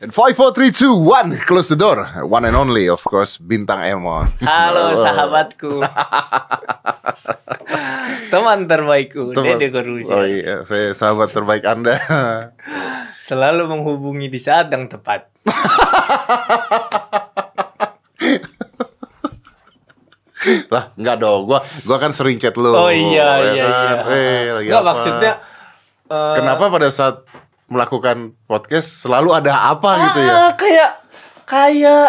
And 5, 4, 3, 2, 1 Close the door. One and only of course Bintang Emon Halo sahabatku. Teman terbaikku Teman- Dede Corbuzier Oh iya Saya sahabat terbaik anda. Selalu menghubungi di saat yang tepat. Lah enggak dong. Gua gua kan sering chat lu. Oh iya ya iya kan? iya. Eh lagi Nggak, apa? maksudnya eh, Kenapa pada saat melakukan podcast Selalu ada apa gitu ya? Ah, Kayak Kayak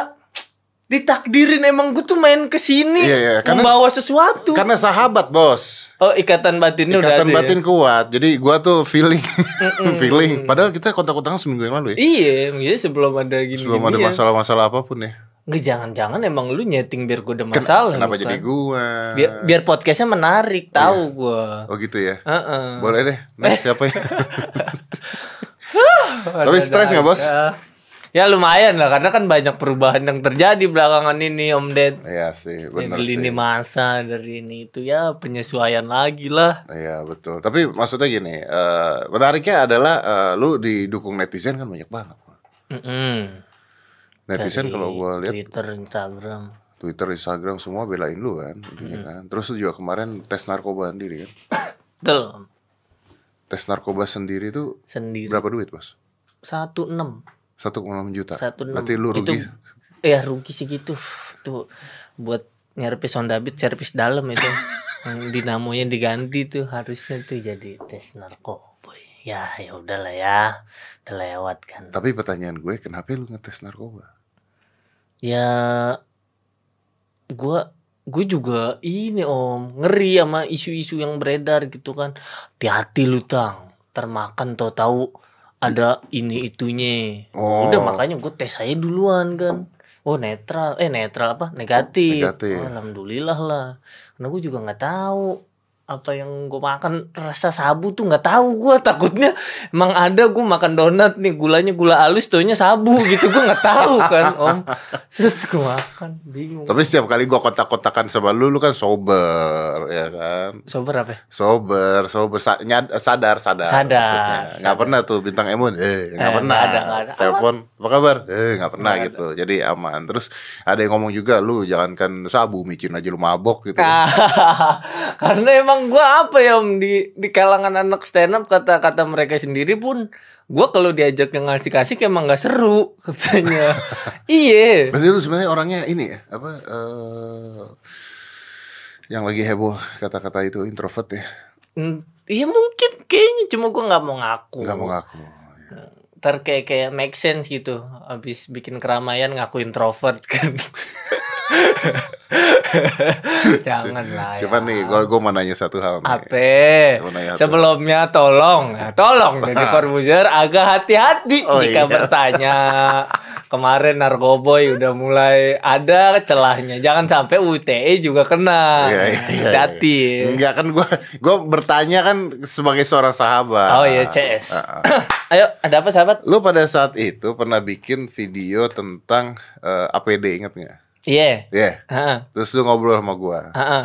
Ditakdirin emang gue tuh main ke sini Iya, iya, karena- Membawa sesuatu. Karena sahabat bos. Oh ikatan batinnya udah Ikatan ada ya? batin kuat. Jadi gua tuh feeling Feeling. Padahal kita kontak-kontakan seminggu yang lalu ya? Iya Jadi sebelum ada gini Sebelum ada masalah-masalah apa pun ya. Nggak jangan-jangan emang lu nyeting biar gue ada masalah Kenapa gitu jadi gua? Biar, biar podcastnya menarik Tahu gue Oh gitu ya? Heeh. Boleh deh. Next siapa ya Tapi stres nggak, Bos? Ya lumayan lah karena kan banyak perubahan yang terjadi belakangan ini Om Ded. Iya sih Ya, bener dari sih ini masa dari ini itu ya penyesuaian lagi lah. Iya betul Tapi maksudnya gini eh, Menariknya adalah eh, Lu didukung netizen kan banyak banget Mm-mm. Netizen Dari kalau gua lihat Twitter, Instagram. Twitter, Instagram semua belain lu kan intinya kan. Terus lu juga kemarin tes narkoba sendiri kan Betul. Tes narkoba sendiri tuh Sendiri. Berapa duit bos? Satu enam. 1,6 juta Satu enam. Berarti lu rugi Itu, ya rugi segitu. Tuh buat nyerpis Honda Beat, servis dalam itu. Yang dinamonya diganti tuh harusnya tuh jadi tes narkoba. Ya ya udahlah ya. Udah lewat kan. Tapi pertanyaan gue Kenapa lu ngetes narkoba? ya gua gue juga ini om ngeri sama isu-isu yang beredar gitu kan. Hati-hati lu tang. Termakan tau tahu ada ini itunya. Oh. udah makanya gue tes saya duluan kan. Oh netral. Eh netral apa? Negatif, Negatif. Oh, alhamdulillah lah. Karena gue juga nggak tahu apa yang gue makan rasa sabu tuh nggak tahu gue takutnya emang ada gue makan donat nih gulanya gula halus taunya sabu gitu. Gue nggak tahu kan om. Terus gue makan bingung. Tapi setiap kali gua kontak-kontakan sama lu Lu kan sober Ya kan? Sober apa ya? Sober Sober. Sa- nyad- Sadar Sadar Sadar. Nggak pernah tuh Bintang Emon Eh nggak Eh, pernah. nggak ada, nggak ada. Telepon Apa kabar? Eh nggak pernah gitu. Jadi aman. Terus ada yang ngomong juga Lu jangankan sabu Micin aja lu mabok gitu. Karena emang gue apa ya om? Di di kalangan anak stand up kata kata mereka sendiri pun gue kalau diajak yang ngasih kasih emang nggak seru katanya. Iya. Berarti lu sebenarnya orangnya ini ya Apa eh Yang lagi heboh Kata-kata itu introvert ya? Hmm, iya mungkin kayaknya. Cuma gue nggak mau ngaku. Nggak mau ngaku. Ntar kayak kayak make sense gitu. Abis bikin keramaian ngaku introvert kan jangan lah Cuman ya. nih Gua, gua mau nanya satu hal nih Ape, nanya sebelumnya tolong, ya, tolong jadi Corbuzier agak hati-hati Oh, jika iya. bertanya. Kemarin narkoboy udah mulai ada celahnya, jangan sampai UTE juga kena. Iya, iya, iya. Hati. Enggak kan gua gua bertanya kan sebagai seorang sahabat. Oh iya CS. Ah, ah. Ayo, ada apa sahabat? Lu pada saat itu pernah bikin video tentang eh, APD inget nggak? Iya. Iya. Heeh. Terus lu ngobrol sama gua. Heeh.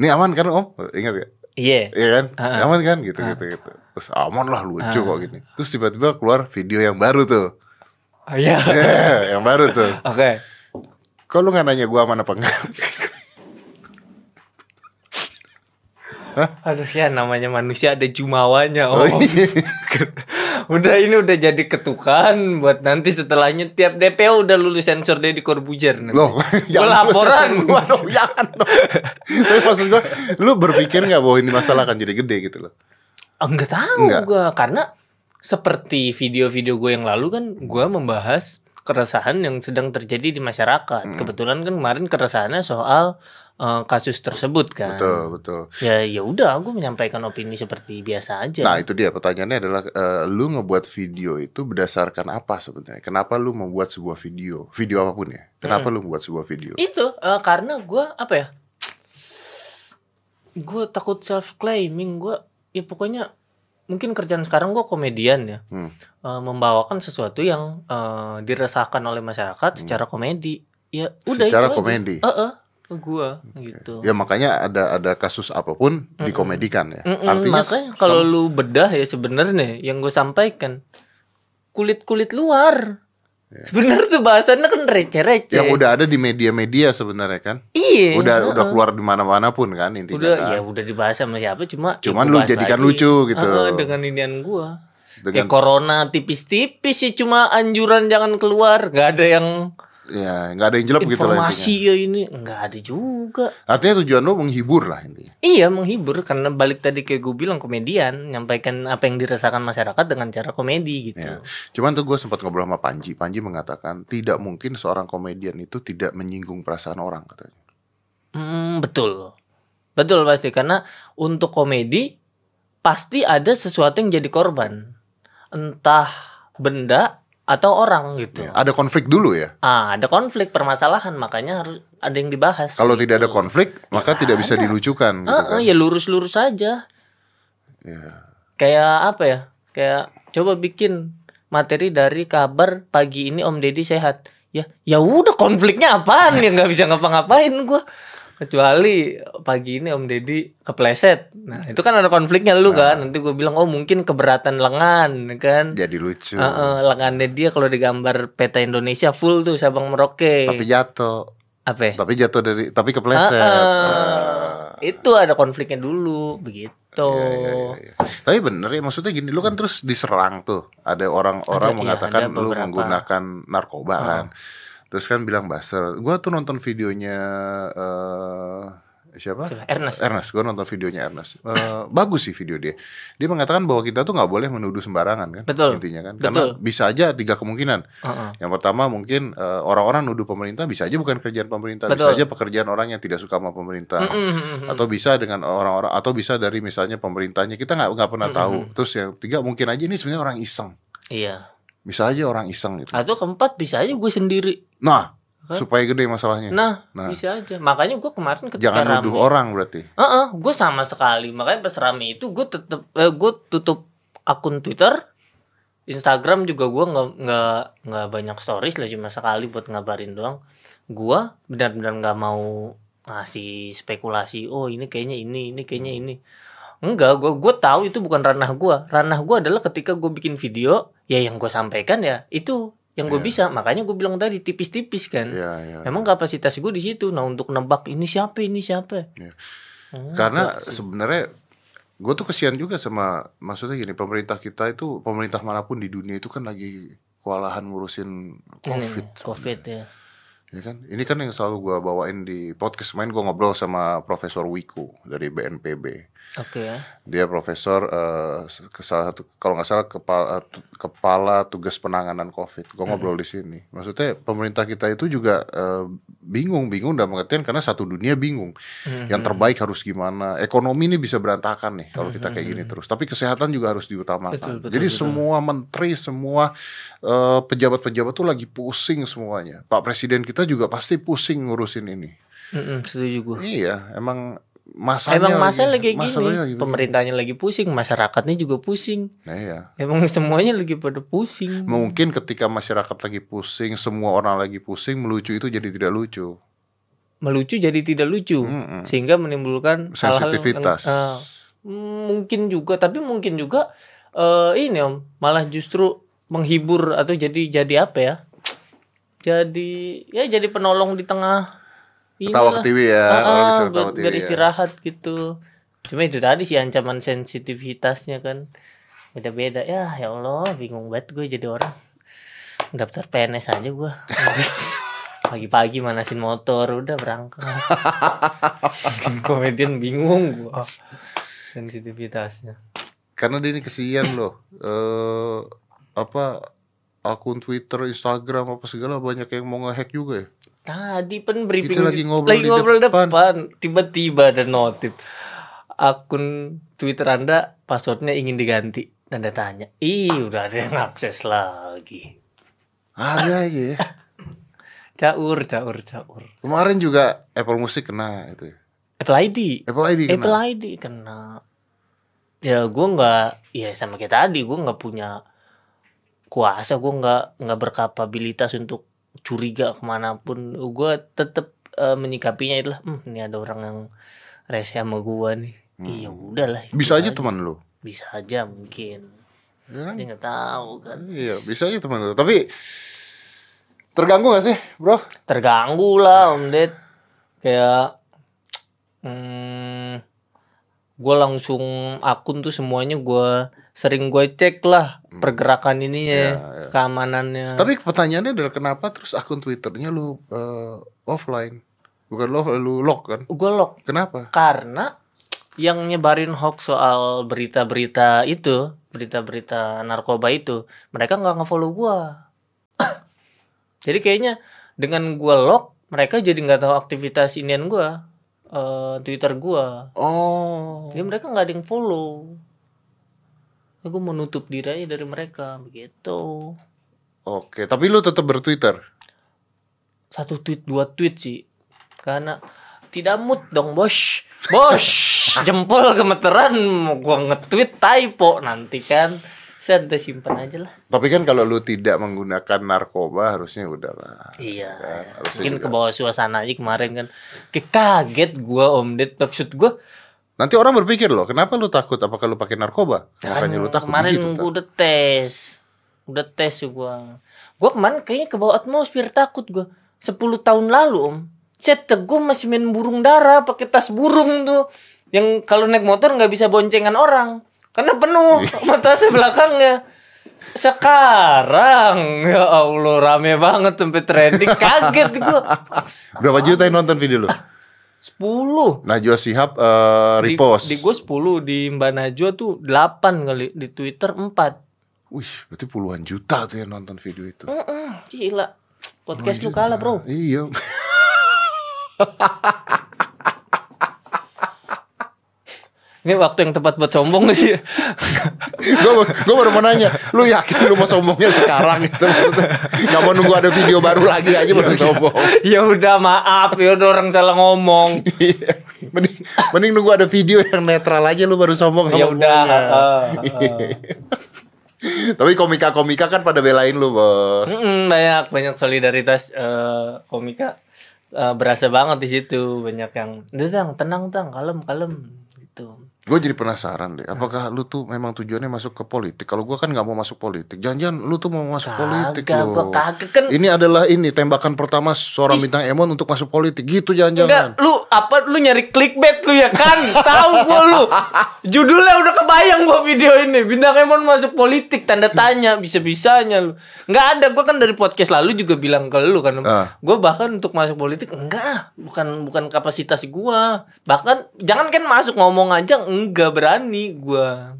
Ini aman kan Om? Ingat gak? Iya. Iya kan? Ah. Aman kan? Gitu gitu gitu. Terus aman lah lucu kok gini. Terus tiba-tiba keluar video yang baru tuh. Oh, Iya. Eh, yang baru tuh. Oke. Kok lu gak nanya gua aman apa enggak? Aduh ya namanya manusia ada jumawanya Oh, om. iya. Udah ini udah jadi ketukan buat nanti setelahnya tiap DPO udah lulus sensor Deddy Corbuzier nanti. Loh, Gua laporan. Gua dong, jangan dong. Tapi maksud gua, lu berpikir nggak bahwa ini masalah akan jadi gede gitu loh? Ah, Enggak tahu Enggak. gua karena seperti video-video gue yang lalu kan gua membahas keresahan yang sedang terjadi di masyarakat. Hmm. Kebetulan kan kemarin keresahannya soal eh, kasus tersebut kan. Betul, betul. Ya ya udah aku menyampaikan opini seperti biasa aja. Nah itu dia pertanyaannya adalah eh, lu ngebuat video itu berdasarkan apa sebenarnya? Kenapa lu membuat sebuah video? Video apa pun ya? Kenapa lu membuat sebuah video? Itu eh, karena gua apa ya? Gue takut self claiming. Gue ya pokoknya mungkin kerjaan sekarang gue komedian ya. Hmm. Eh, membawakan sesuatu yang eh, diresahkan oleh masyarakat secara komedi. Ya udah Hmm. Secara itu aja. komedi? Heeh, ke gue gitu. Ya makanya ada ada kasus apa pun dikomedikan ya. Mm-mm, Artinya makanya kalau lu bedah ya sebenarnya yang gue sampaikan kulit kulit luar Sebenarnya tuh bahasannya kan receh-receh. Yang udah ada di media-media sebenarnya kan. Iya. Udah heeh. udah keluar di mana-mana pun kan intinya udah kan. ya udah dibahas sama siapa cuma ya Cuman gua lu jadikan lagi. lucu gitu. Heeh, dengan inian gua. Ya Dengan corona tipis-tipis sih cuma anjuran jangan keluar, gak ada yang ya nggak ada yang jelek gitu lah informasi ya ini nggak ada juga. Artinya tujuan lu menghibur lah intinya. Iya menghibur karena balik tadi kayak gue bilang komedian nyampaikan apa yang dirasakan masyarakat dengan cara komedi gitu. Ya. Cuman tuh gue sempat ngobrol sama Panji. Panji mengatakan tidak mungkin seorang komedian itu tidak menyinggung perasaan orang katanya. Hmm, betul. Betul pasti karena untuk komedi pasti ada sesuatu yang jadi korban. Entah benda atau orang gitu. Ya, Ada konflik dulu ya. Ah, ada konflik permasalahan makanya harus ada yang dibahas. Kalau gitu. tidak ada konflik, maka tidak bisa dilucukan gitu Heeh, kan. ya lurus-lurus saja. Ya. Kayak apa ya? Kayak coba bikin materi dari kabar pagi ini Om Deddy sehat. Ya, ya udah konfliknya apaan ya nggak bisa ngapa-ngapain gua. Kecuali pagi ini Om Deddy kepleset. Nah, itu kan ada konfliknya lu kan. Nanti gue bilang oh mungkin keberatan lengan kan. Jadi lucu. Heeh, lengannya dia kalau digambar peta Indonesia full tuh Sabang Merauke. Tapi jatuh. apa? ya? Tapi jatuh dari tapi kepleset. Ah, Ah. Itu ada konfliknya dulu begitu. Iya, iya, iya, iya. Tapi bener ya maksudnya gini, lu kan terus diserang tuh. Ada orang-orang iya, mengatakan ada lu menggunakan narkoba kan. Terus kan bilang buzzer. Gua tuh nonton videonya eh siapa? Siapa? Ernest. Ernest, gue nonton videonya Ernest. Eh, bagus sih video dia. Dia mengatakan bahwa kita tuh nggak boleh menuduh sembarangan kan, Betul. intinya kan. Karena Betul. bisa aja tiga kemungkinan. Heeh. Yang pertama mungkin eh, orang-orang nuduh pemerintah bisa aja bukan kerjaan pemerintah, bisa Betul. aja pekerjaan orang yang tidak suka sama pemerintah Mm-mm. atau bisa dengan orang-orang atau bisa dari misalnya pemerintahnya kita nggak nggak pernah tahu terus yang tiga mungkin aja ini sebenarnya orang iseng Iya. Bisa aja orang iseng gitu Atau keempat bisa aja gue sendiri. nah Kan? supaya gede masalahnya Nah, Nah. bisa aja. Makanya gue kemarin ketika jangan rame. nuduh orang berarti Heeh, gue sama sekali. Makanya pas rame itu gue tetep eh, gue tutup akun Twitter, Instagram juga gue nggak nggak nggak banyak stories lah cuma sekali buat ngabarin doang. Gue benar-benar nggak mau ngasih spekulasi. Oh ini kayaknya ini, ini kayaknya ini. Enggak, gue gue tahu itu bukan ranah gue. Ranah gue adalah ketika gue bikin video, ya yang gue sampaikan ya itu yang gue Iya. bisa. Makanya gue bilang tadi tipis-tipis kan. ya ya Emang kapasitas gue di situ. Nah untuk nebak ini siapa ini siapa. Iya. Hmm, karena sebenarnya gue tuh kesian juga sama maksudnya gini pemerintah kita itu pemerintah mana pun di dunia itu kan lagi kewalahan ngurusin Ini, covid Covid ya. ya kan ini kan yang selalu gue bawain di podcast main gue ngobrol sama Profesor Wiku dari BNPB Oke. Ya. dia profesor eh, ke salah satu kalau nggak salah kepala kepala tugas penanganan covid. Gue ngobrol di sini. Maksudnya pemerintah kita itu juga eh, bingung bingung dalam pengertian karena satu dunia bingung. Hmm, yang terbaik harus gimana? Ekonomi ini bisa berantakan nih kalau kita kayak gini terus. Tapi kesehatan juga harus diutamakan. Betul, betul, jadi betul. semua menteri semua eh, pejabat-pejabat tuh lagi pusing semuanya. Pak presiden kita juga pasti pusing ngurusin ini. Mm-mm, setuju gue. iya emang masanya Emang masa lagi masalahnya gini. begini. Pemerintahnya lagi pusing, masyarakatnya juga pusing. Nah, iya Emang semuanya lagi pada pusing. Mungkin ketika masyarakat lagi pusing, semua orang lagi pusing, melucu itu jadi tidak lucu. Melucu jadi tidak lucu, Mm-mm. sehingga menimbulkan hal-hal yang- Sensitivitas. eh, mungkin juga, tapi mungkin juga eh, ini om, malah justru menghibur atau jadi jadi apa ya? Jadi ya jadi penolong di tengah Ketawa inilah. ketiwi ya, Ah, orang bisa ketawa ketiwi biar ya. istirahat gitu. Cuma itu tadi sih ancaman sensitivitasnya kan beda-beda ya ya Allah bingung banget gue jadi orang daftar PNS aja gue pagi-pagi manasin motor udah berangkat Bikin komedian bingung gue sensitivitasnya Karena dia ini kesian loh. Eh apa akun Twitter, Instagram apa segala banyak yang mau ngehack juga ya. Tadi pen briefing Kita lagi ngobrol lagi di ngobrol depan. depan tiba-tiba ada notif akun Twitter anda passwordnya ingin diganti tanda tanya ih udah ada yang akses lagi Ada aja ya. caur caur caur Kemarin juga Apple Music kena itu. ya. Apple ID Apple ID kena. Apple ID kena ya gue nggak ya sama kayak tadi gue nggak punya kuasa gue nggak nggak berkapabilitas untuk curiga ke mana pun gue tetap eh, menyikapinya adalah hmm, ini ada orang yang rese sama gue nih iya udahlah Hmm. Bisa aja aja. teman lu. bisa aja mungkin Ya kan? dia nggak tahu kan Iya, bisa aja teman lu. Tapi Terganggu gak sih, bro? terganggu lah om Ded kayak hmm, gue langsung akun tuh semuanya gue sering gue cek lah pergerakan ininya Hmm. Ya, ya. keamanannya Tapi pertanyaannya adalah kenapa terus akun Twitternya lu eh, offline? Bukan lo, lu lock kan? gue lock Kenapa? karena yang nyebarin hoax soal berita-berita itu berita-berita narkoba itu mereka nggak ngefollow gue jadi kayaknya dengan gue lock mereka jadi nggak tahu aktivitas inian gue eh, twitter gue Oh. Jadi mereka nggak ada yang follow. Gue menutup diri aja dari mereka begitu. Oke, tapi lu tetap bertwitter. Satu tweet dua tweet sih. Karena tidak mood dong bos. Bos jempol gemeteran mau gua nge-tweet typo nanti kan. Saya udah simpan aja lah. Tapi kan kalau lu tidak menggunakan narkoba harusnya udahlah. Iya. Kan, harusnya Mungkin ke bawah suasana aja kemarin kan. Kayak kaget gua Om Ded maksud gua Nanti orang berpikir loh, kenapa lu takut? Apakah lu pakai narkoba? Makanya lu takut kemarin begitu. tak? udah tes udah tes gua gua kemarin kayaknya ke bawah atmosfer takut gua 10 tahun lalu om gue masih main burung dara pakai tas burung tuh yang kalau naik motor nggak bisa boncengan orang karena penuh sama tasnya belakangnya sekarang ya Allah rame banget sampai trending kaget gua Berapa juta yang nonton video lu? 10 Najwa Shihab eh, di, repost. di gue 10 di Mbak Najwa tuh 8 kali di Twitter 4 Wih, berarti puluhan juta tuh yang nonton video itu. Mm-mm, gila. Podcast lu kalah, Bro. Iya. Ini waktu yang tepat buat sombong gak sih? gue gue baru mau nanya, lu yakin lu mau sombongnya sekarang itu? Gak mau nunggu ada video baru lagi aja baru sombong. ya udah maaf, ya udah orang salah ngomong. Iya. mending mending nunggu ada video yang netral aja lu baru sombong ya udah. gua. uh, Tapi komika-komika kan pada belain lu, Bos. Mm, banyak banyak solidaritas eh, komika Eh, berasa banget di situ banyak yang tang tenang tang kalem kalem Gue jadi penasaran deh, apakah lu tuh memang tujuannya masuk ke politik? Kalau gua kan nggak mau masuk politik, jangan-jangan lu tuh mau masuk politik kagak lu. gua kagak kan Ini adalah ini tembakan pertama seorang bintang Emon untuk masuk politik, gitu Enggak, jangan-jangan. lu apa lu nyari clickbait lu ya kan? Tahu gua lu. Judulnya udah kebayang gua video ini. Bintang Emon masuk politik tanda tanya bisa-bisanya lu. Enggak ada, gua kan dari podcast lalu juga bilang ke lu kan. Ah. Gua bahkan untuk masuk politik enggak, bukan bukan kapasitas gua. Bahkan jangan kan masuk ngomong aja enggak berani gua.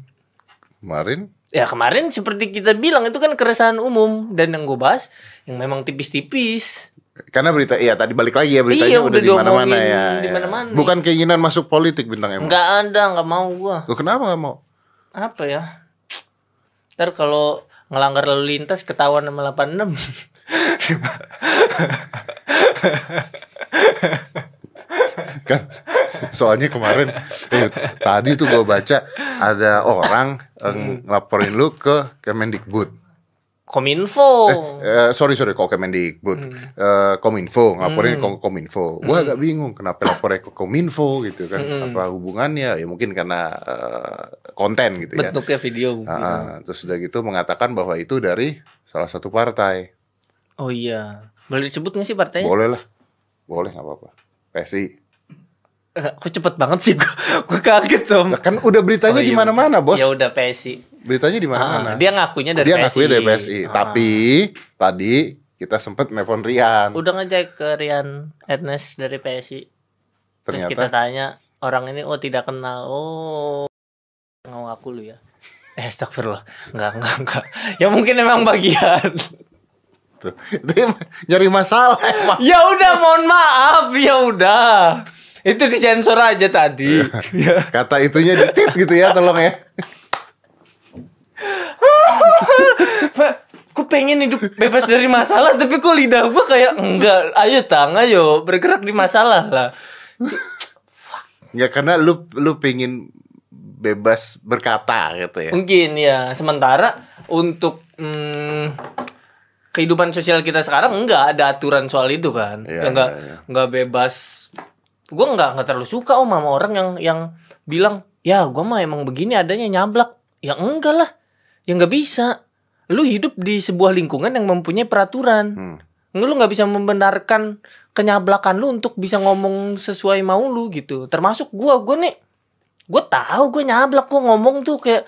Kemarin Ya kemarin seperti kita bilang itu kan keresahan umum dan yang gue bahas yang memang tipis-tipis. karena berita iya tadi balik lagi ya beritanya Iya, udah, udah di mana-mana ya. ya. Bukan keinginan masuk politik bintang Emon. Enggak ada, enggak mau gua. Lu kenapa nggak mau? apa ya ntar kalau ngelanggar lalu lintas ketahuan sama 86 kan soalnya kemarin eh, tadi tuh gue baca ada orang yang ngelaporin lu ke Kemendikbud. Kominfo. Eh, sorry sorry kok Kemendikbud. Eh, Kominfo ngelaporin ke Kominfo. Gue agak bingung kenapa lapornya ke Kominfo gitu kan apa hubungannya? Ya mungkin karena eh, konten gitu ya. Bentuknya video Ah, ah. terus udah gitu mengatakan bahwa itu dari salah satu partai. Oh iya. Boleh disebut nggak sih partainya? Boleh lah. Boleh nggak apa-apa. PSI Eh, kok cepet banget sih? Gue kaget om. Lah, kan udah beritanya Oh, di iya, mana-mana bos? Ya udah PSI beritanya di Ah, mana-mana dia ngakunya dari dia PSI ngakunya dari PSI Ah. tapi tadi kita sempet nelpon Rian. Udah ngecek ke Rian Ernest dari PSI terus ternyata? kita tanya orang ini oh tidak kenal. Oh ngaku lu ya? Eh astagfirullah. Nggak nggak nggak. Ya mungkin emang bagian. Tuh, dia nyari masalah emang Ya udah mohon maaf, ya udah. Itu disensor aja tadi. Ya. kata itunya ditit gitu ya tolong ya Gue pengen hidup bebas dari masalah, tapi kok lidah gue kayak enggak. Ayo tang, ayo bergerak di masalah lah. ya karena lu lu pengen bebas berkata gitu ya Mungkin ya. Sementara untuk hmm, kehidupan sosial kita sekarang enggak ada aturan soal itu kan. Ya enggak iya, iya. enggak bebas. Gue enggak enggak terlalu suka om sama orang yang yang bilang ya gue mah emang begini adanya nyablak. Ya enggak lah. Ya enggak bisa. Lu hidup di sebuah lingkungan yang mempunyai peraturan. Hmm. lu nggak bisa membenarkan kenyablakan lu untuk bisa ngomong sesuai mau lu gitu termasuk gua gua nih gue tahu gue nyablak gue ngomong tuh kayak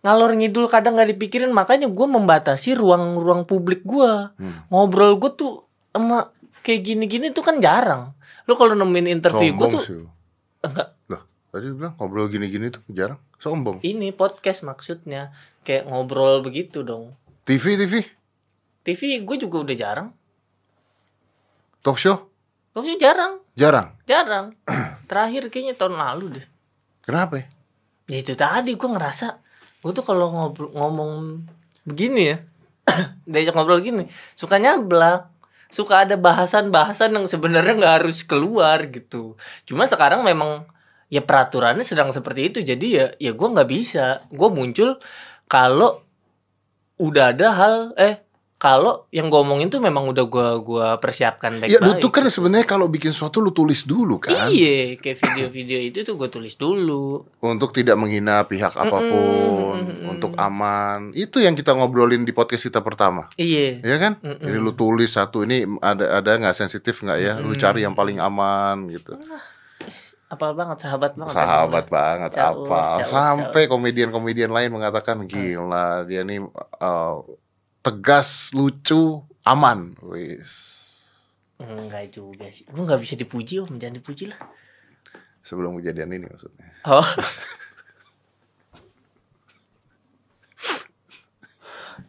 ngalor ngidul kadang nggak dipikirin makanya gue membatasi ruang-ruang publik gue Hmm. ngobrol gue tuh sama kayak gini-gini tuh kan jarang lu kalau nemuin interview gue tuh sih. lu. enggak Lah, tadi bilang ngobrol gini-gini tuh jarang. Sombong. ini podcast maksudnya kayak ngobrol begitu dong TV, TV, TV gue juga udah jarang talk show Maksudnya jarang jarang. jarang terakhir kayaknya tahun lalu deh Kenapa? ya? ya itu tadi gue ngerasa gue tuh kalau ngobrol ngomong begini ya diajak ngobrol gini suka nyablak suka ada bahasan-bahasan yang sebenarnya nggak harus keluar gitu. Cuma sekarang memang ya peraturannya sedang seperti itu. Jadi ya ya gue nggak bisa. Gue muncul kalau udah ada hal eh kalau yang gue omongin tuh memang udah gue gua persiapkan Ya lu baik-baik tuh kan sebenarnya kalau bikin sesuatu lu tulis dulu kan. iya kayak video-video itu tuh gue tulis dulu Untuk tidak menghina pihak apa pun, mm-mm. untuk aman. Itu yang kita ngobrolin di podcast kita pertama. iya Ya kan? Mm-mm. Jadi lu tulis satu ini ada ada nggak sensitif nggak ya? Lu cari yang paling aman gitu. apal banget sahabat banget Sahabat banget Jauh, apa? jauh, Sampai komedian-komedian lain mengatakan gila dia nih uh, tegas, lucu, aman. Wis. enggak juga sih gue nggak bisa dipuji om jangan dipuji lah Sebelum kejadian ini maksudnya. oh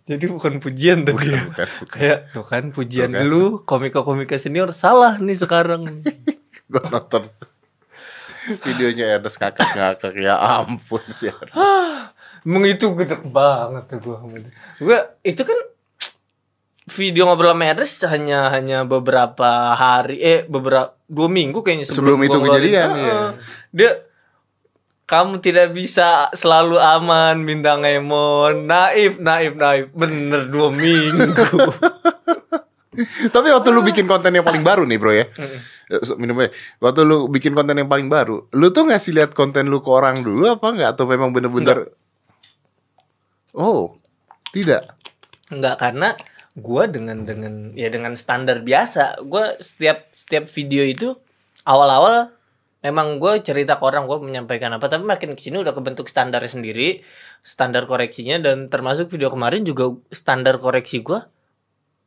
jadi bukan pujian ya? Bukan, bukan. kayak tuh kan pujian Bukan. dulu komika-komika senior salah nih sekarang Gue nonton videonya Ernest ngakak-ngakak ya ampun sih. Emang itu gede banget tuh gua. Gua itu kan video ngobrol sama Ernest hanya hanya beberapa hari eh beberapa dua minggu kayaknya Sebelum gua itu kejadian, iya. Dia kamu tidak bisa selalu aman bintang Emon. Naif naif naif. Bener dua minggu. Tapi waktu lu bikin konten yang paling baru nih bro ya. Eh, so- Minum aja. Waktu lu bikin konten yang paling baru Lu tuh ngasih lihat konten lu ke orang dulu apa enggak? Atau memang bener-bener Oh Tidak? Enggak karena gua dengan dengan ya dengan standar biasa gua setiap setiap video itu awal-awal memang gue cerita ke orang gue menyampaikan apa tapi makin ke sini udah kebentuk standar sendiri standar koreksinya dan termasuk video kemarin juga standar koreksi gua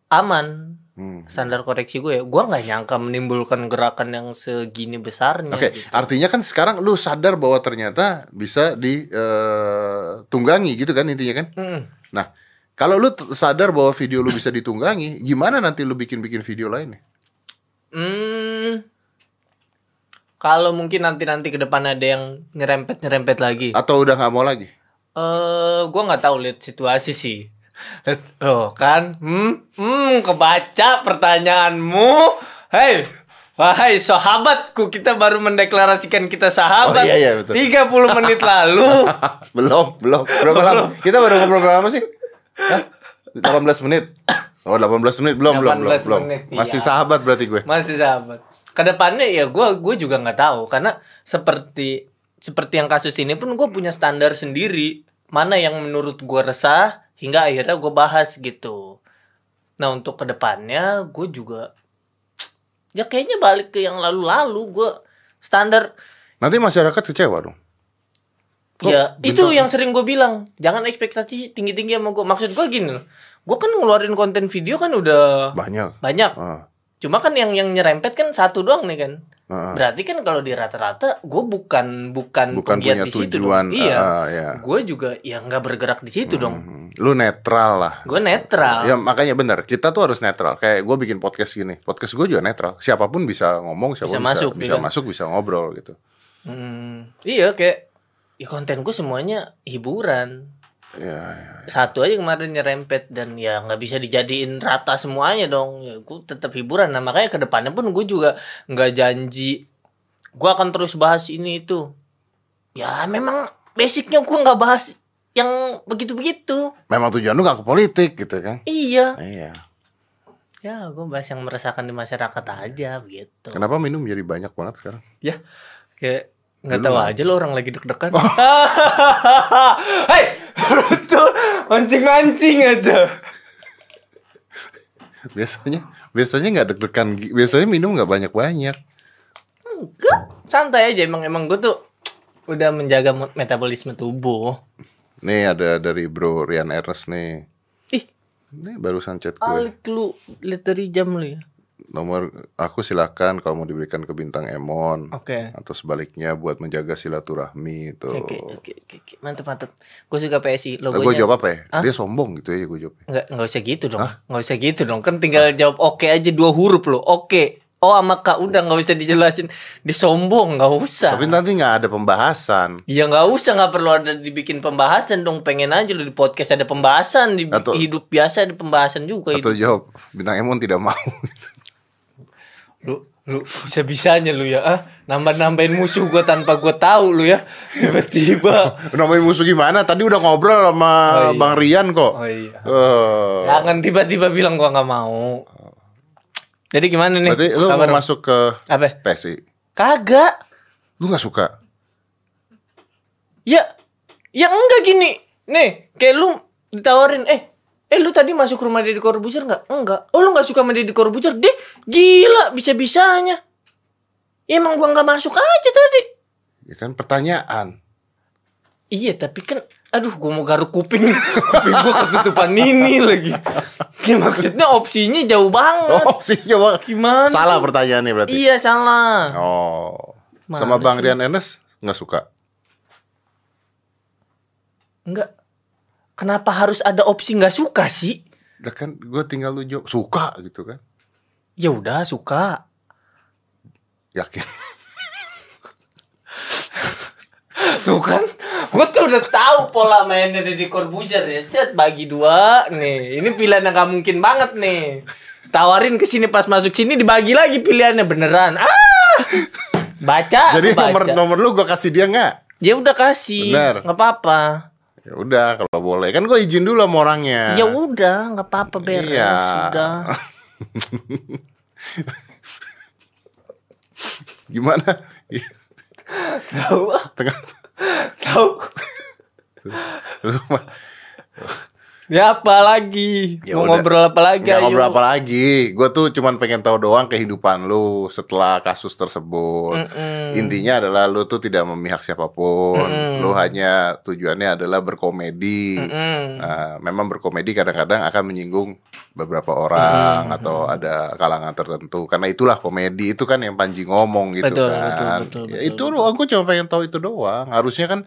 aman Hmm. standar koreksi gue ya gue nggak nyangka menimbulkan gerakan yang segini besarnya Oke, gitu. artinya kan sekarang lu sadar bahwa ternyata bisa ditunggangi gitu kan intinya kan? Mm. Nah, kalau lu sadar bahwa video lu bisa ditunggangi, gimana nanti lu bikin-bikin video lainnya? Hmm, kalau mungkin nanti-nanti ke depan ada yang nyerempet-nyerempet lagi. Atau udah nggak mau lagi? Eh, gua nggak tahu lihat situasi sih. Oh kan, hmm, hmm, kebaca pertanyaanmu. Hei, wahai sahabatku, kita baru mendeklarasikan kita sahabat. Oh, iya, iya, betul. 30 menit lalu. belum, belum. Berapa lama? Kita baru ngobrol berapa lama sih? Hah? 18 menit. Oh, 18 menit belum, belum, belum, 18 belum. menit, Masih iya. sahabat berarti gue. Masih sahabat. Ke depannya ya gue gue juga nggak tahu karena seperti seperti yang kasus ini pun gue punya standar sendiri mana yang menurut gue resah hingga akhirnya gue bahas gitu. Nah untuk ke depannya gue juga ya kayaknya balik ke yang lalu-lalu gue standar Nanti masyarakat kecewa dong. Kok ya itu bintang- yang sering gue bilang jangan ekspektasi tinggi-tinggi sama gue maksud gue gini loh gue kan ngeluarin konten video kan udah Banyak. banyak Ah, cuma kan yang yang nyerempet kan satu doang nih kan ah. Berarti kan kalau di rata-rata gue bukan bukan Bukan punya di situ tujuan. dong. Iya. ah, ya. Gue juga ya nggak bergerak di situ dong. Lu netral lah. Gue netral. Ya makanya bener, kita tuh harus netral. Kayak gue bikin podcast gini, podcast gue juga netral. Siapa pun bisa ngomong, siapa pun Bisa bisa masuk, bisa iya. masuk, bisa ngobrol gitu. Hmm, iya kayak ya konten gue semuanya hiburan. Ya, ya. Satu aja kemarin nyerempet dan ya nggak bisa dijadiin rata semuanya dong. Ya gue tetap hiburan. Nah makanya ke depannya pun gue juga nggak janji gue akan terus bahas ini itu. Ya memang basicnya gue nggak bahas yang begitu-begitu. Memang tujuan lu gak ke politik gitu kan? Iya. Iya. Ya, gue bahas yang meresahkan di masyarakat aja begitu. Kenapa minum jadi banyak banget sekarang? Ya, kayak nggak tahu lah. aja lo orang lagi deg-degan. Hei, lu tuh mancing-mancing aja. biasanya biasanya nggak deg-degan biasanya minum nggak banyak banyak Enggak, santai aja emang emang gue tuh udah menjaga metabolisme tubuh. Nih ada dari bro Rian Ernest nih Ih, ini barusan chat gue alik lu lihat dari jam lu ya. nomor aku silakan kalau mau diberikan ke bintang Emon Oke. atau sebaliknya buat menjaga silaturahmi itu Oke, oke, oke, oke. Mantap, mantap. Gue suka PSI. gue Logonya. jawab apa ya Hah? dia sombong gitu ya gue jawab Enggak, enggak usah gitu dong. Enggak usah gitu dong. Kan tinggal jawab oke aja dua huruf lo. Oke. Oh sama kak udah nggak usah dijelasin. Disombong nggak usah. tapi nanti nggak ada pembahasan. Ya nggak usah nggak perlu ada dibikin pembahasan dong. Pengen aja lo di podcast ada pembahasan. Di Atau- hidup biasa ada pembahasan juga atau hidup. jawab bintang Emon tidak mau. Lu lu bisa bisanya lu ya ah? Nambah nambahin musuh gue tanpa gue tahu lu ya. Tiba-tiba. Namanya musuh gimana? Tadi udah ngobrol sama Oh, iya. Bang Rian kok. Oh iya. Eh, jangan tiba-tiba bilang gua nggak mau jadi gimana nih berarti lu mau masuk ke apa PSI kagak lu nggak suka Ya, ya enggak gini. Nih, kayak lu ditawarin, eh, eh lu tadi masuk rumah Deddy Corbuzier nggak? Enggak. Oh lu nggak suka sama Deddy Corbuzier? Deh, gila, bisa-bisanya. Ya, emang gua nggak masuk aja tadi. ya kan pertanyaan Iya, tapi kan, aduh, gua mau garuk kuping, kuping gua ketutupan ini lagi. Ya, maksudnya opsinya jauh banget. oh sih coba Gimana? salah pertanyaannya berarti Iya salah. oh Mana sama Bang sih? Rian Ernest nggak suka Enggak. Kenapa harus ada opsi nggak suka sih? Lah kan gue tinggal lu jawab suka gitu kan Ya udah suka. yakin Tuh kan, gue tuh udah tahu pola mainnya Deddy Corbuzier ya. Set bagi dua nih. Ini pilihan yang gak mungkin banget nih. Tawarin ke sini pas masuk sini dibagi lagi pilihannya beneran. Ah! Baca. jadi baca. nomor nomor lu gue kasih dia nggak Ya udah kasih. Bener. nggak apa-apa. ya udah kalau boleh kan gue izin dulu sama orangnya Ya udah, nggak apa-apa beres. Iya. Sudah. gimana Tahu. tengah Tahu. lu Ya apa lagi? Ya Mau udah. ngobrol apa lagi? Nggak ayo. ngobrol apa lagi Gue tuh cuman pengen tahu doang kehidupan lu Setelah kasus tersebut Mm-mm. Intinya adalah lu tuh tidak memihak siapa pun Mm-mm. Lu hanya tujuannya adalah berkomedi Mm-mm. Nah, memang berkomedi kadang-kadang akan menyinggung beberapa orang Hmm, atau ada kalangan tertentu karena itulah komedi itu kan yang Panji ngomong gitu Betul, kan betul, betul, ya, betul, itu doang gue cuma pengen tahu itu doang harusnya kan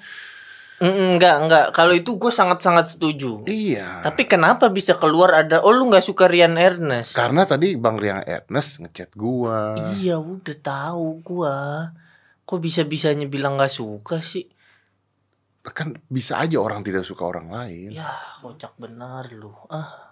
Mm-mm, Enggak, enggak. Kalau itu gue sangat-sangat setuju. iya Tapi kenapa bisa keluar ada oh lu nggak suka Rian Ernest? karena tadi Bang Riang Ernest ngechat gua Iya udah tahu gua. Kok bisa-bisanya bilang nggak suka sih? kan bisa aja orang tidak suka orang lain Ya kocak benar lu. Ah.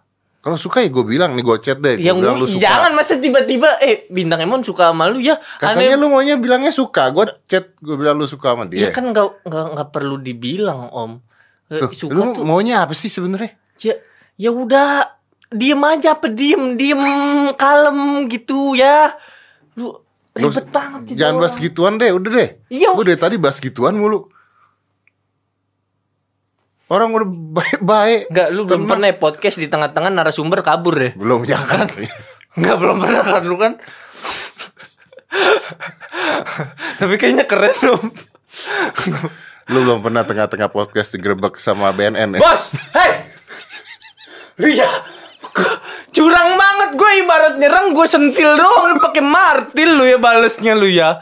Kalau suka ya gue bilang nih gue chat deh Yang bilang lu suka jangan masa tiba-tiba eh bintang Emon suka sama lu ya. katanya Aneh- lu maunya bilangnya suka gue chat gue bilang lu suka sama Ya dia kan nggak nggak nggak perlu dibilang om. Eh, Tuh, suka lu tuh. maunya apa sih sebenarnya Ya, ya udah diem aja apa diem diem kalem gitu ya. Lu Lu- ribet banget sih Jangan orang. bahas gituan deh, udah deh. Iya. Gue dari tadi bahas gituan mulu. Orang udah baik-baik. Enggak, lu belum pernah ya podcast di tengah-tengah narasumber kabur ya? Belum jangan. Enggak, belum pernah kan lu kan? Tapi kayaknya keren om. Lu belum pernah tengah-tengah podcast digerebek sama BNN ya? Bos, hei! Lu ya, gua- curang banget gue ibarat nyerang gue sentil doang lu pakai martil lu ya balesnya lu ya.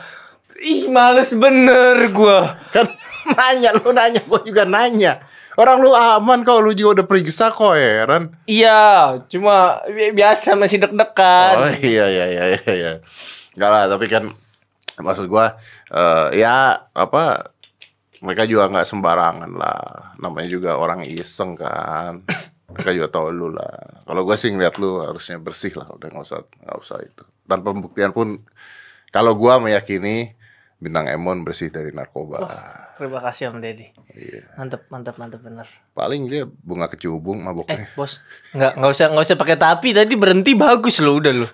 Ih, males bener gue. Kan nanya, lu nanya, gue juga nanya. Orang lu aman kok, lu juga udah periksa kok, heran. Iya, cuma bi- biasa masih deg-degan. Oh iya, iya, iya, iya, iya. Enggak lah, tapi kan maksud gua eh, ya apa mereka juga nggak sembarangan lah. Namanya juga orang iseng kan. Mereka juga tahu lu lah. Kalau gua sih ngeliat lu harusnya bersih lah, udah nggak usah nggak usah itu. Tanpa pembuktian pun, kalau gua meyakini bintang Emon bersih dari narkoba. Terima kasih Om Deddy. Iya. Mantap, mantap, mantap bener. Paling dia bunga kecubung Eh, maboknya. bos, nggak nggak usah nggak usah pakai tapi tadi berhenti bagus loh udah lo.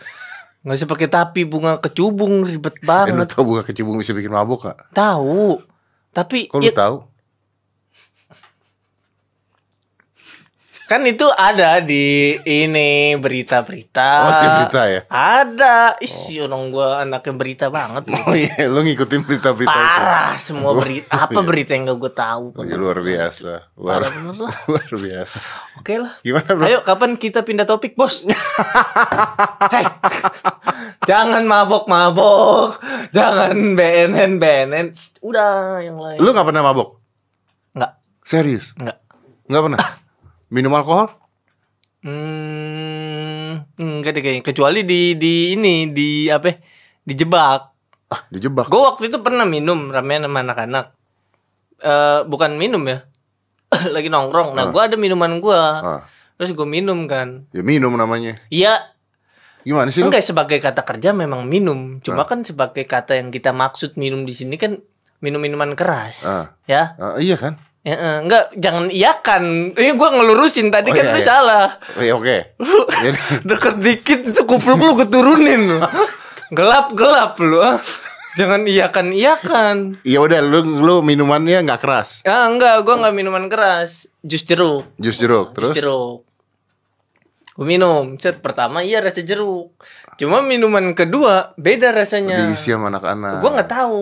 Nggak usah pakai tapi bunga kecubung ribet Eh, lu banget. tau bunga kecubung bisa bikin mabok gak? Tahu. Tapi Kok ya, lu tahu? Kan itu ada di ini berita-berita. Oh, di berita ya? Ada. Isi orang gua anaknya berita banget. Oh iya, lu ngikutin berita-berita itu. Parah semua berita. Apa berita yang gak gue tahu? Oh, iya, luar biasa. Luar, luar biasa. Oke lah. Gimana, Bro? Ayo kapan kita pindah topik bos? Hei, jangan mabok-mabok, jangan BNN BNN, udah yang lain. Lu gak pernah mabok? Nggak, Serius? nggak. Nggak pernah? Minum alkohol? Hmm, enggak deh kayaknya. Kecuali di di ini di apa? ya, Dijebak. Ah, dijebak. Gue waktu itu pernah minum ramean sama anak-anak. Eh bukan minum ya. Lagi nongkrong. Nah, Ah. gua ada minuman gua. Ah, Terus gue minum kan. ya minum namanya. Iya, Gimana sih enggak sebagai kata kerja memang minum. Cuma Ah. kan sebagai kata yang kita maksud minum di sini kan minum minuman keras. Ah. Ya. Ah, iya kan? Ya, eh, enggak, jangan iyakan. Ini gua ngelurusin tadi Oh, kan iya, lu iya. salah. Oh, iya, oke. Jadi, deket dikit itu kupluk lu keturunin lu. Gelap gelap lu. ah. Jangan iyakan iyakan. ya udah lu lu minumannya nggak keras. Ah enggak, gua enggak minuman keras. Jus jeruk. Jus jeruk terus. Jus jeruk. Gue minum. Set pertama iya rasa jeruk. Cuma minuman kedua beda rasanya. Diisi sama anak-anak. Gue nggak tahu.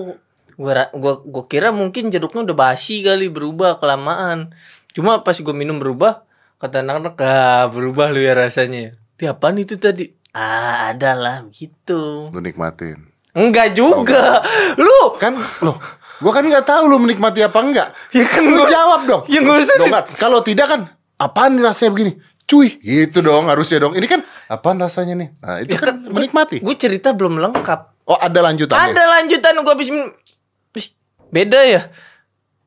Gue gua, gua kira mungkin jeruknya udah basi kali berubah kelamaan. Cuma pas gue minum berubah, kata anak-anak ah berubah lu ya rasanya. Di apaan itu tadi? Ah ada lah gitu. Lu nikmatin. Enggak juga. Lu Kan loh, gua kan nggak tahu lu menikmati apa enggak. ya kan Lu gua jawab dong. Ya nggak usah Dong, di- Mat. Kalau tidak kan apaan rasanya begini? Cuy, gitu dong harusnya dong. Ini kan apaan rasanya nih? Nah, itu Ya kan, kan, menikmati. Gue cerita belum lengkap. Oh, ada lanjutannya. Ada lanjutan gue habis Beda ya?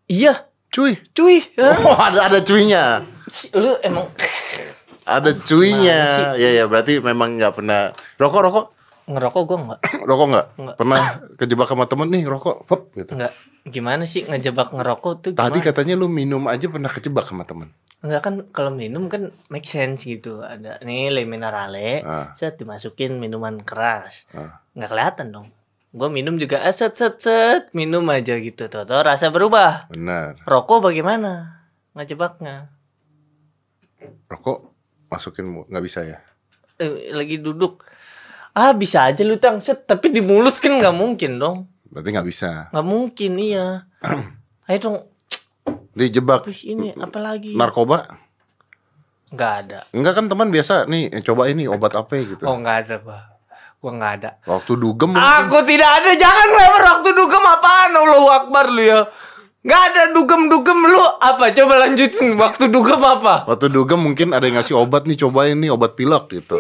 Iya, Cuy. cuy. Ya. Oh, ada ada cuinya. Si- Lu emang Ada sih? Ya ya, berarti memang nggak pernah rokok rokok. ngerokok gue enggak. Rokok nggak? Nggak. Pernah kejebak sama temen nih rokok, hop gitu. Enggak. Gimana sih ngejebak ngerokok tuh gimana? Tadi katanya lu minum aja pernah kejebak sama temen. Enggak kan kalau minum kan make sense gitu. Ada nih le minerale, Ah. set dimasukin minuman keras. Ah. Nggak kelihatan dong. Gue minum juga ah, set set minum aja gitu. Tuh, tuh rasa berubah. Benar. Rokok bagaimana? Ngejebaknya. Rokok masukin nggak bisa ya? Eh, lagi duduk. Ah bisa aja lu tang set tapi di mulut kan nggak mungkin dong. Berarti nggak bisa. Nggak mungkin iya. Ayo dong. Dijebak ini apa lagi? narkoba? Nggak ada. Enggak kan teman biasa nih coba ini obat apa gitu. Oh nggak ada bah. Gua nggak ada. Waktu dugem mungkin. Aku tidak ada. Jangan lebar waktu dugem apaan? Allahu Akbar lu ya. Nggak ada dugem-dugem lu apa? Coba lanjutin. Waktu dugem apa? Waktu dugem mungkin ada yang ngasih obat nih cobain nih obat pilek gitu.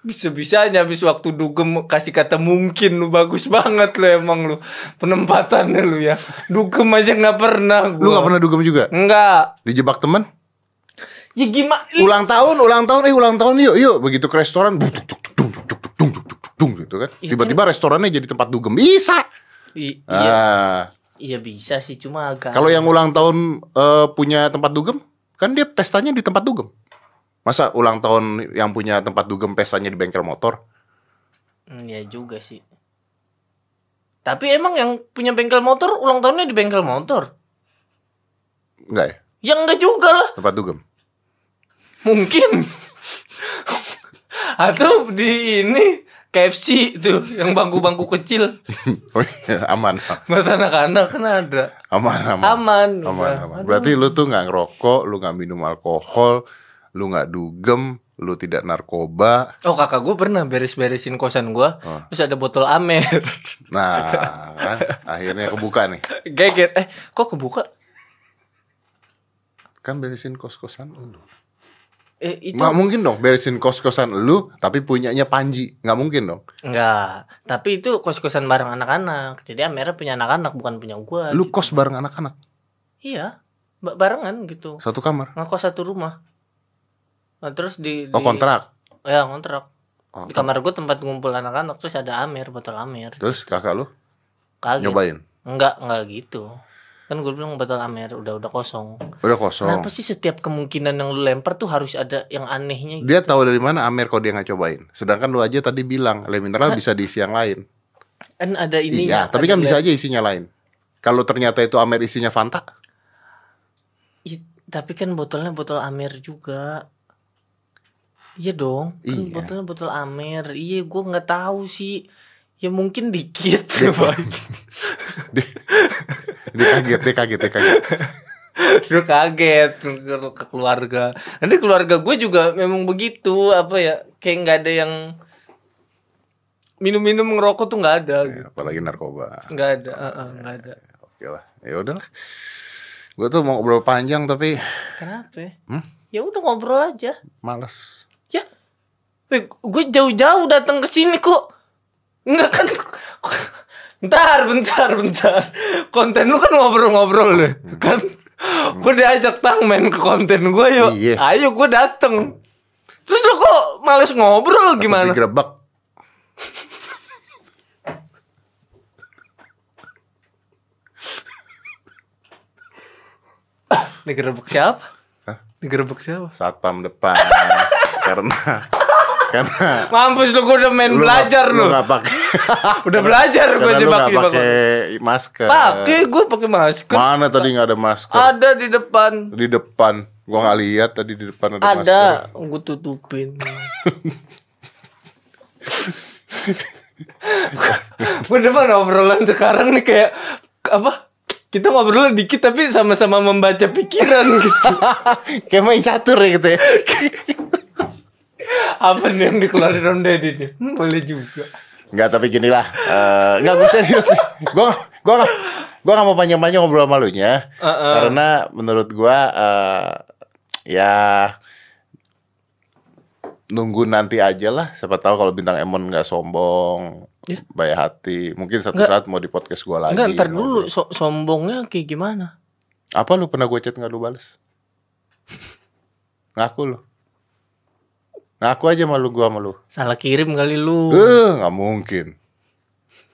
Bisa-bisanya habis waktu dugem kasih kata mungkin lu bagus banget lu emang lu penempatannya lu ya. Dugem aja nggak pernah gua. Lu nggak pernah dugem juga? Enggak. Dijebak temen? Ya gimana? Ulang tahun, ulang tahun, eh ulang tahun yuk, yuk. Begitu ke restoran, buk, tung, gitu kan. Iya Tiba-tiba restorannya jadi tempat dugem. Bisa. I- iya, Ah, iya bisa sih cuma agak. kalau yang ulang tahun eh, punya tempat dugem, kan dia pestanya di tempat dugem. Masa ulang tahun yang punya tempat dugem pestanya di bengkel motor? Hmm, Iya juga sih. Tapi emang yang punya bengkel motor ulang tahunnya di bengkel motor? Enggak ya? Ya enggak juga lah. Tempat dugem. Mungkin. Atau di ini KFC tuh yang bangku-bangku kecil Oh iya, aman. buat anak-anak kan ada. Aman, aman. Aman. Aman, udah. aman. Berarti lu tuh nggak ngerokok, lu nggak minum alkohol, lu nggak dugem, lu tidak narkoba. Oh kakak gue pernah beres-beresin kosan gue Oh. Terus ada botol Amer Nah, kan akhirnya kebuka nih. Geget Eh kok kebuka? Kan beresin kos-kosan lu. Eh itu Nggak mungkin dong beresin kos-kosan lu tapi punyanya Panji. Nggak mungkin dong. Enggak Tapi itu kos-kosan bareng anak-anak Jadi Amernya punya anak-anak bukan punya gue Lu kos bareng anak-anak Iya ba- Barengan gitu satu kamar. Ngekos satu rumah nah, Terus di, Oh di- kontrak. Ya kontrak Oh, Di kamar gue tempat ngumpul anak-anak Terus ada Amer Botol Amer Terus kakak lu Kaget nyobain. Enggak Enggak gitu Kan gue bilang botol Amer Udah udah kosong Udah kosong. Kenapa sih setiap kemungkinan yang lu lempar tuh harus ada yang anehnya gitu? Dia tahu dari mana Amer kalau dia nggak cobain. Sedangkan lu aja tadi bilang le mineral bisa diisi yang lain. Kan ada ini iya, tapi kan bisa aja isinya lain. Kalau ternyata itu Amer isinya Fanta, tapi kan botolnya botol Amer juga Iya dong. Kan Iya. botolnya botol Amer. Iya, gua nggak tahu sih. Ya mungkin dikit. Dia, dia kaget dia kaget dia kaget Gue kaget ke, ke keluarga. Nanti keluarga gue juga memang begitu apa ya kayak nggak ada yang minum-minum ngerokok tuh nggak ada, Ya, apalagi narkoba nggak ada, Heeh, nggak ada. oke lah ya udahlah gue tuh mau ngobrol panjang tapi Kenapa? ya? Hmm? Ya udah ngobrol aja. males Ya, gue jauh-jauh datang ke sini kok. Enggak kan? Bentar, bentar, bentar. Konten lu kan ngobrol-ngobrol deh, kan? Gue diajak tang main ke konten gue yuk. Iya. Ayo gue dateng. Terus lu kok males ngobrol gimana? digerebek Digerebek siapa? Hah? Digerebek siapa? satpam depan karena karena Mampus lu gue udah main lu belajar lu. nggak pakai Udah belajar gue lu jebak jebak. pakai masker Pakai gue pakai masker. mana tadi nggak ada masker Ada di depan. di depan gua nggak lihat tadi di depan ada, masker Ada, gue tutupin. gue depan obrolan sekarang nih kayak apa? Kita ngobrol dikit tapi sama-sama membaca pikiran gitu. kayak main catur ya gitu ya apa nih yang dikeluarin Om Deddy nih? Hmm, boleh juga. Nggak tapi gini lah eh, Nggak gue serius nih Gue gua nggak Gue gak mau panjang-panjang ngobrol sama lu nya Uh-uh. Karena menurut gue eh, Ya Nunggu nanti aja lah Siapa tahu kalau bintang Emon nggak sombong Ya. Baik hati Mungkin satu Nggak. saat mau di podcast gue lagi Enggak, ntar dulu so- sombongnya kayak gimana? Apa lu pernah gue chat nggak lu bales Ngaku lu Ngaku aja malu gue sama lu Salah kirim kali lu. Eh, nggak mungkin.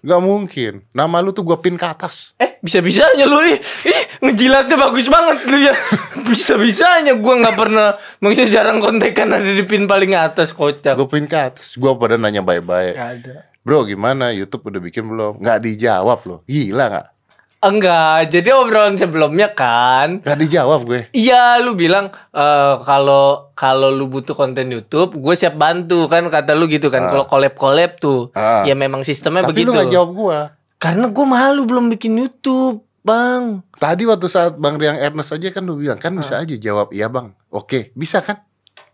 Nggak mungkin. Nama lu tuh gua pin ke atas. Eh, bisa-bisanya lu ih, ih ngejilatnya bagus banget lu ya. Bisa-bisanya gua nggak pernah maksudnya jarang kontekan ada di pin paling atas kocak. Gua pin ke atas. Gua pada nanya baik-baik. Gak ada. Bro, gimana? YouTube udah bikin belum? Nggak dijawab loh. Gila nggak? Enggak, jadi obrolan sebelumnya kan Nggak dijawab gue. Iya, lu bilang eh, kalau kalau lu butuh konten YouTube, gue siap bantu kan kata lu gitu kan. Kalau collab-collab tuh, Ah. ya memang sistemnya Tapi begitu. lu nggak jawab gua. Karena gue malu belum bikin YouTube, Bang. Tadi waktu saat Bang Riang Ernest aja kan lu bilang kan Ah. bisa aja jawab iya bang. Oke, bisa kan?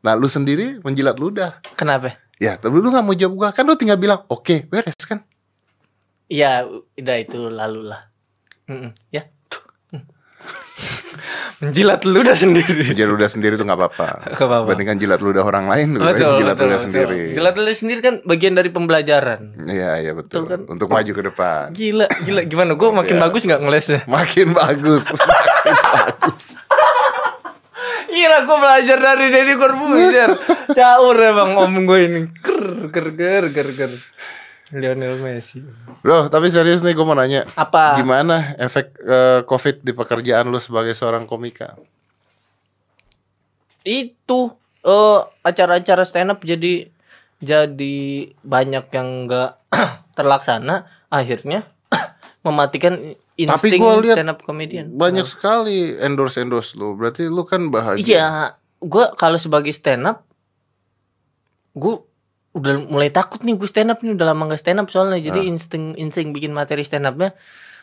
Nah lu sendiri menjilat ludah. Kenapa? Ya, tapi lu nggak mau jawab gua kan lu tinggal bilang oke beres kan? Iya, udah itu lalu lah. Ya. Tuh. Menjilat lu udah sendiri. Menjilat ludah sendiri tuh nggak apa-apa. Bandingkan jilat ludah orang lain, lebih baik Betul, jilat betul, ludah betul. sendiri. Jilat lu sendiri kan bagian dari pembelajaran. Iya iya betul. Betul kan? Untuk maju ke depan. Gila, gila gimana? Gue makin Iya. bagus nggak ngelesnya? Makin bagus. Makin bagus. Gila, gue belajar dari Deddy Corbuzier. Caur emang om gue ini. Ger, ger, ger, ger, ger. Lionel Messi. Bro, tapi serius nih gue mau nanya. Apa? Gimana efek eh, COVID di pekerjaan lu sebagai seorang komika? Itu eh acara-acara stand up jadi jadi banyak yang nggak terlaksana. Akhirnya mematikan insting gua lihat stand up comedian. Banyak sekali endorse-endorse lu. Berarti lu kan bahagia. Iya, gue kalau sebagai stand up, gue udah mulai takut nih gue stand up nih udah lama gak stand up soalnya jadi insting insting bikin materi stand upnya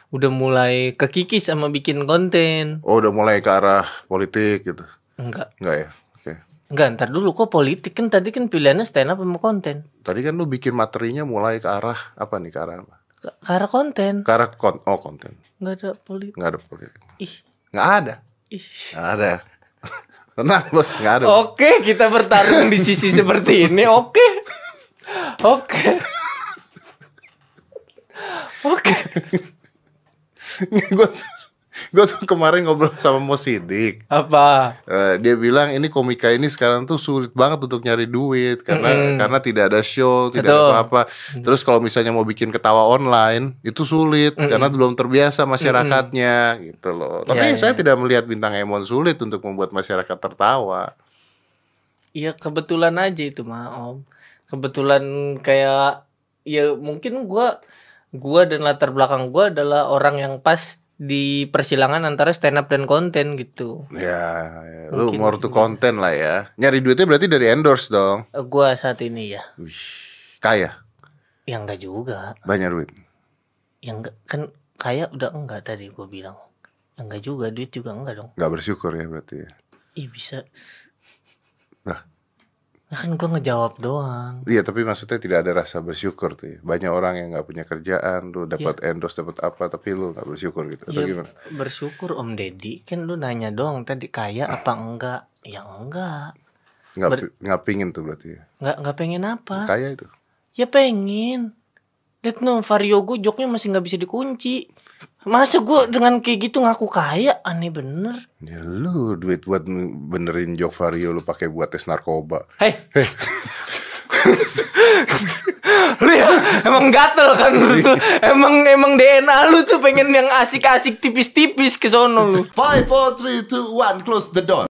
udah mulai kekikis sama bikin konten Oh, udah mulai ke arah politik gitu. enggak Enggak ya? Oke. enggak ntar dulu kok politik kan tadi kan pilihannya stand up sama konten Tadi kan lu bikin materinya mulai ke arah apa nih? Ke arah apa? ke ke arah konten Ke arah kon oh konten. nggak ada politik Enggak ada politik. ih Enggak ada. ih Enggak ada. Tenang, Bos, enggak ada. oke kita bertarung di sisi seperti ini oke oke oke gue tuh, gue tuh kemarin ngobrol sama Mo Sidik. apa Eh, dia bilang ini komika ini sekarang tuh sulit banget untuk nyari duit karena karena tidak ada show, tidak ada apa-apa. Terus kalau misalnya mau bikin ketawa online itu sulit karena belum terbiasa masyarakatnya gitu loh. Tapi Ya, saya tidak melihat bintang Emon sulit untuk membuat masyarakat tertawa. Iya kebetulan aja itu mah om. Kebetulan kayak ya mungkin gua gua dan latar belakang gua adalah orang yang pas di persilangan antara stand up dan konten gitu. Ya, ya. lu more to konten lah ya. Nyari duitnya berarti dari endorse dong. Eh, Gua saat ini ya, Wih, kaya, ya enggak juga. banyak duit. Ya enggak kan kayak udah enggak tadi gua bilang. Enggak juga, duit juga enggak dong. Nggak bersyukur ya berarti. ya. Ih bisa. Nah, kan gua ngejawab doang. Iya, tapi maksudnya tidak ada rasa bersyukur tuh. Ya. Banyak orang yang nggak punya kerjaan, lu dapat endorse, dapat apa, tapi lu nggak bersyukur gitu. Atau Ya, gimana? bersyukur Om Deddy kan lu nanya doang tadi kaya apa enggak? Ya enggak. Nggak, ber- nggak pingin tuh berarti. Ya. Enggak enggak pengen apa? Kaya itu. Ya pengen. Lihat no, Vario gue joknya masih nggak bisa dikunci. Masa gue dengan kayak gitu ngaku kaya? Aneh bener. Ya lu duit buat benerin jok vario lu pakai buat tes narkoba. Hei. lu ya emang gatel kan lu tuh. Emang emang DNA lu tuh pengen yang asik-asik tipis-tipis ke sono lu. Five, four, three, two, one, close the door.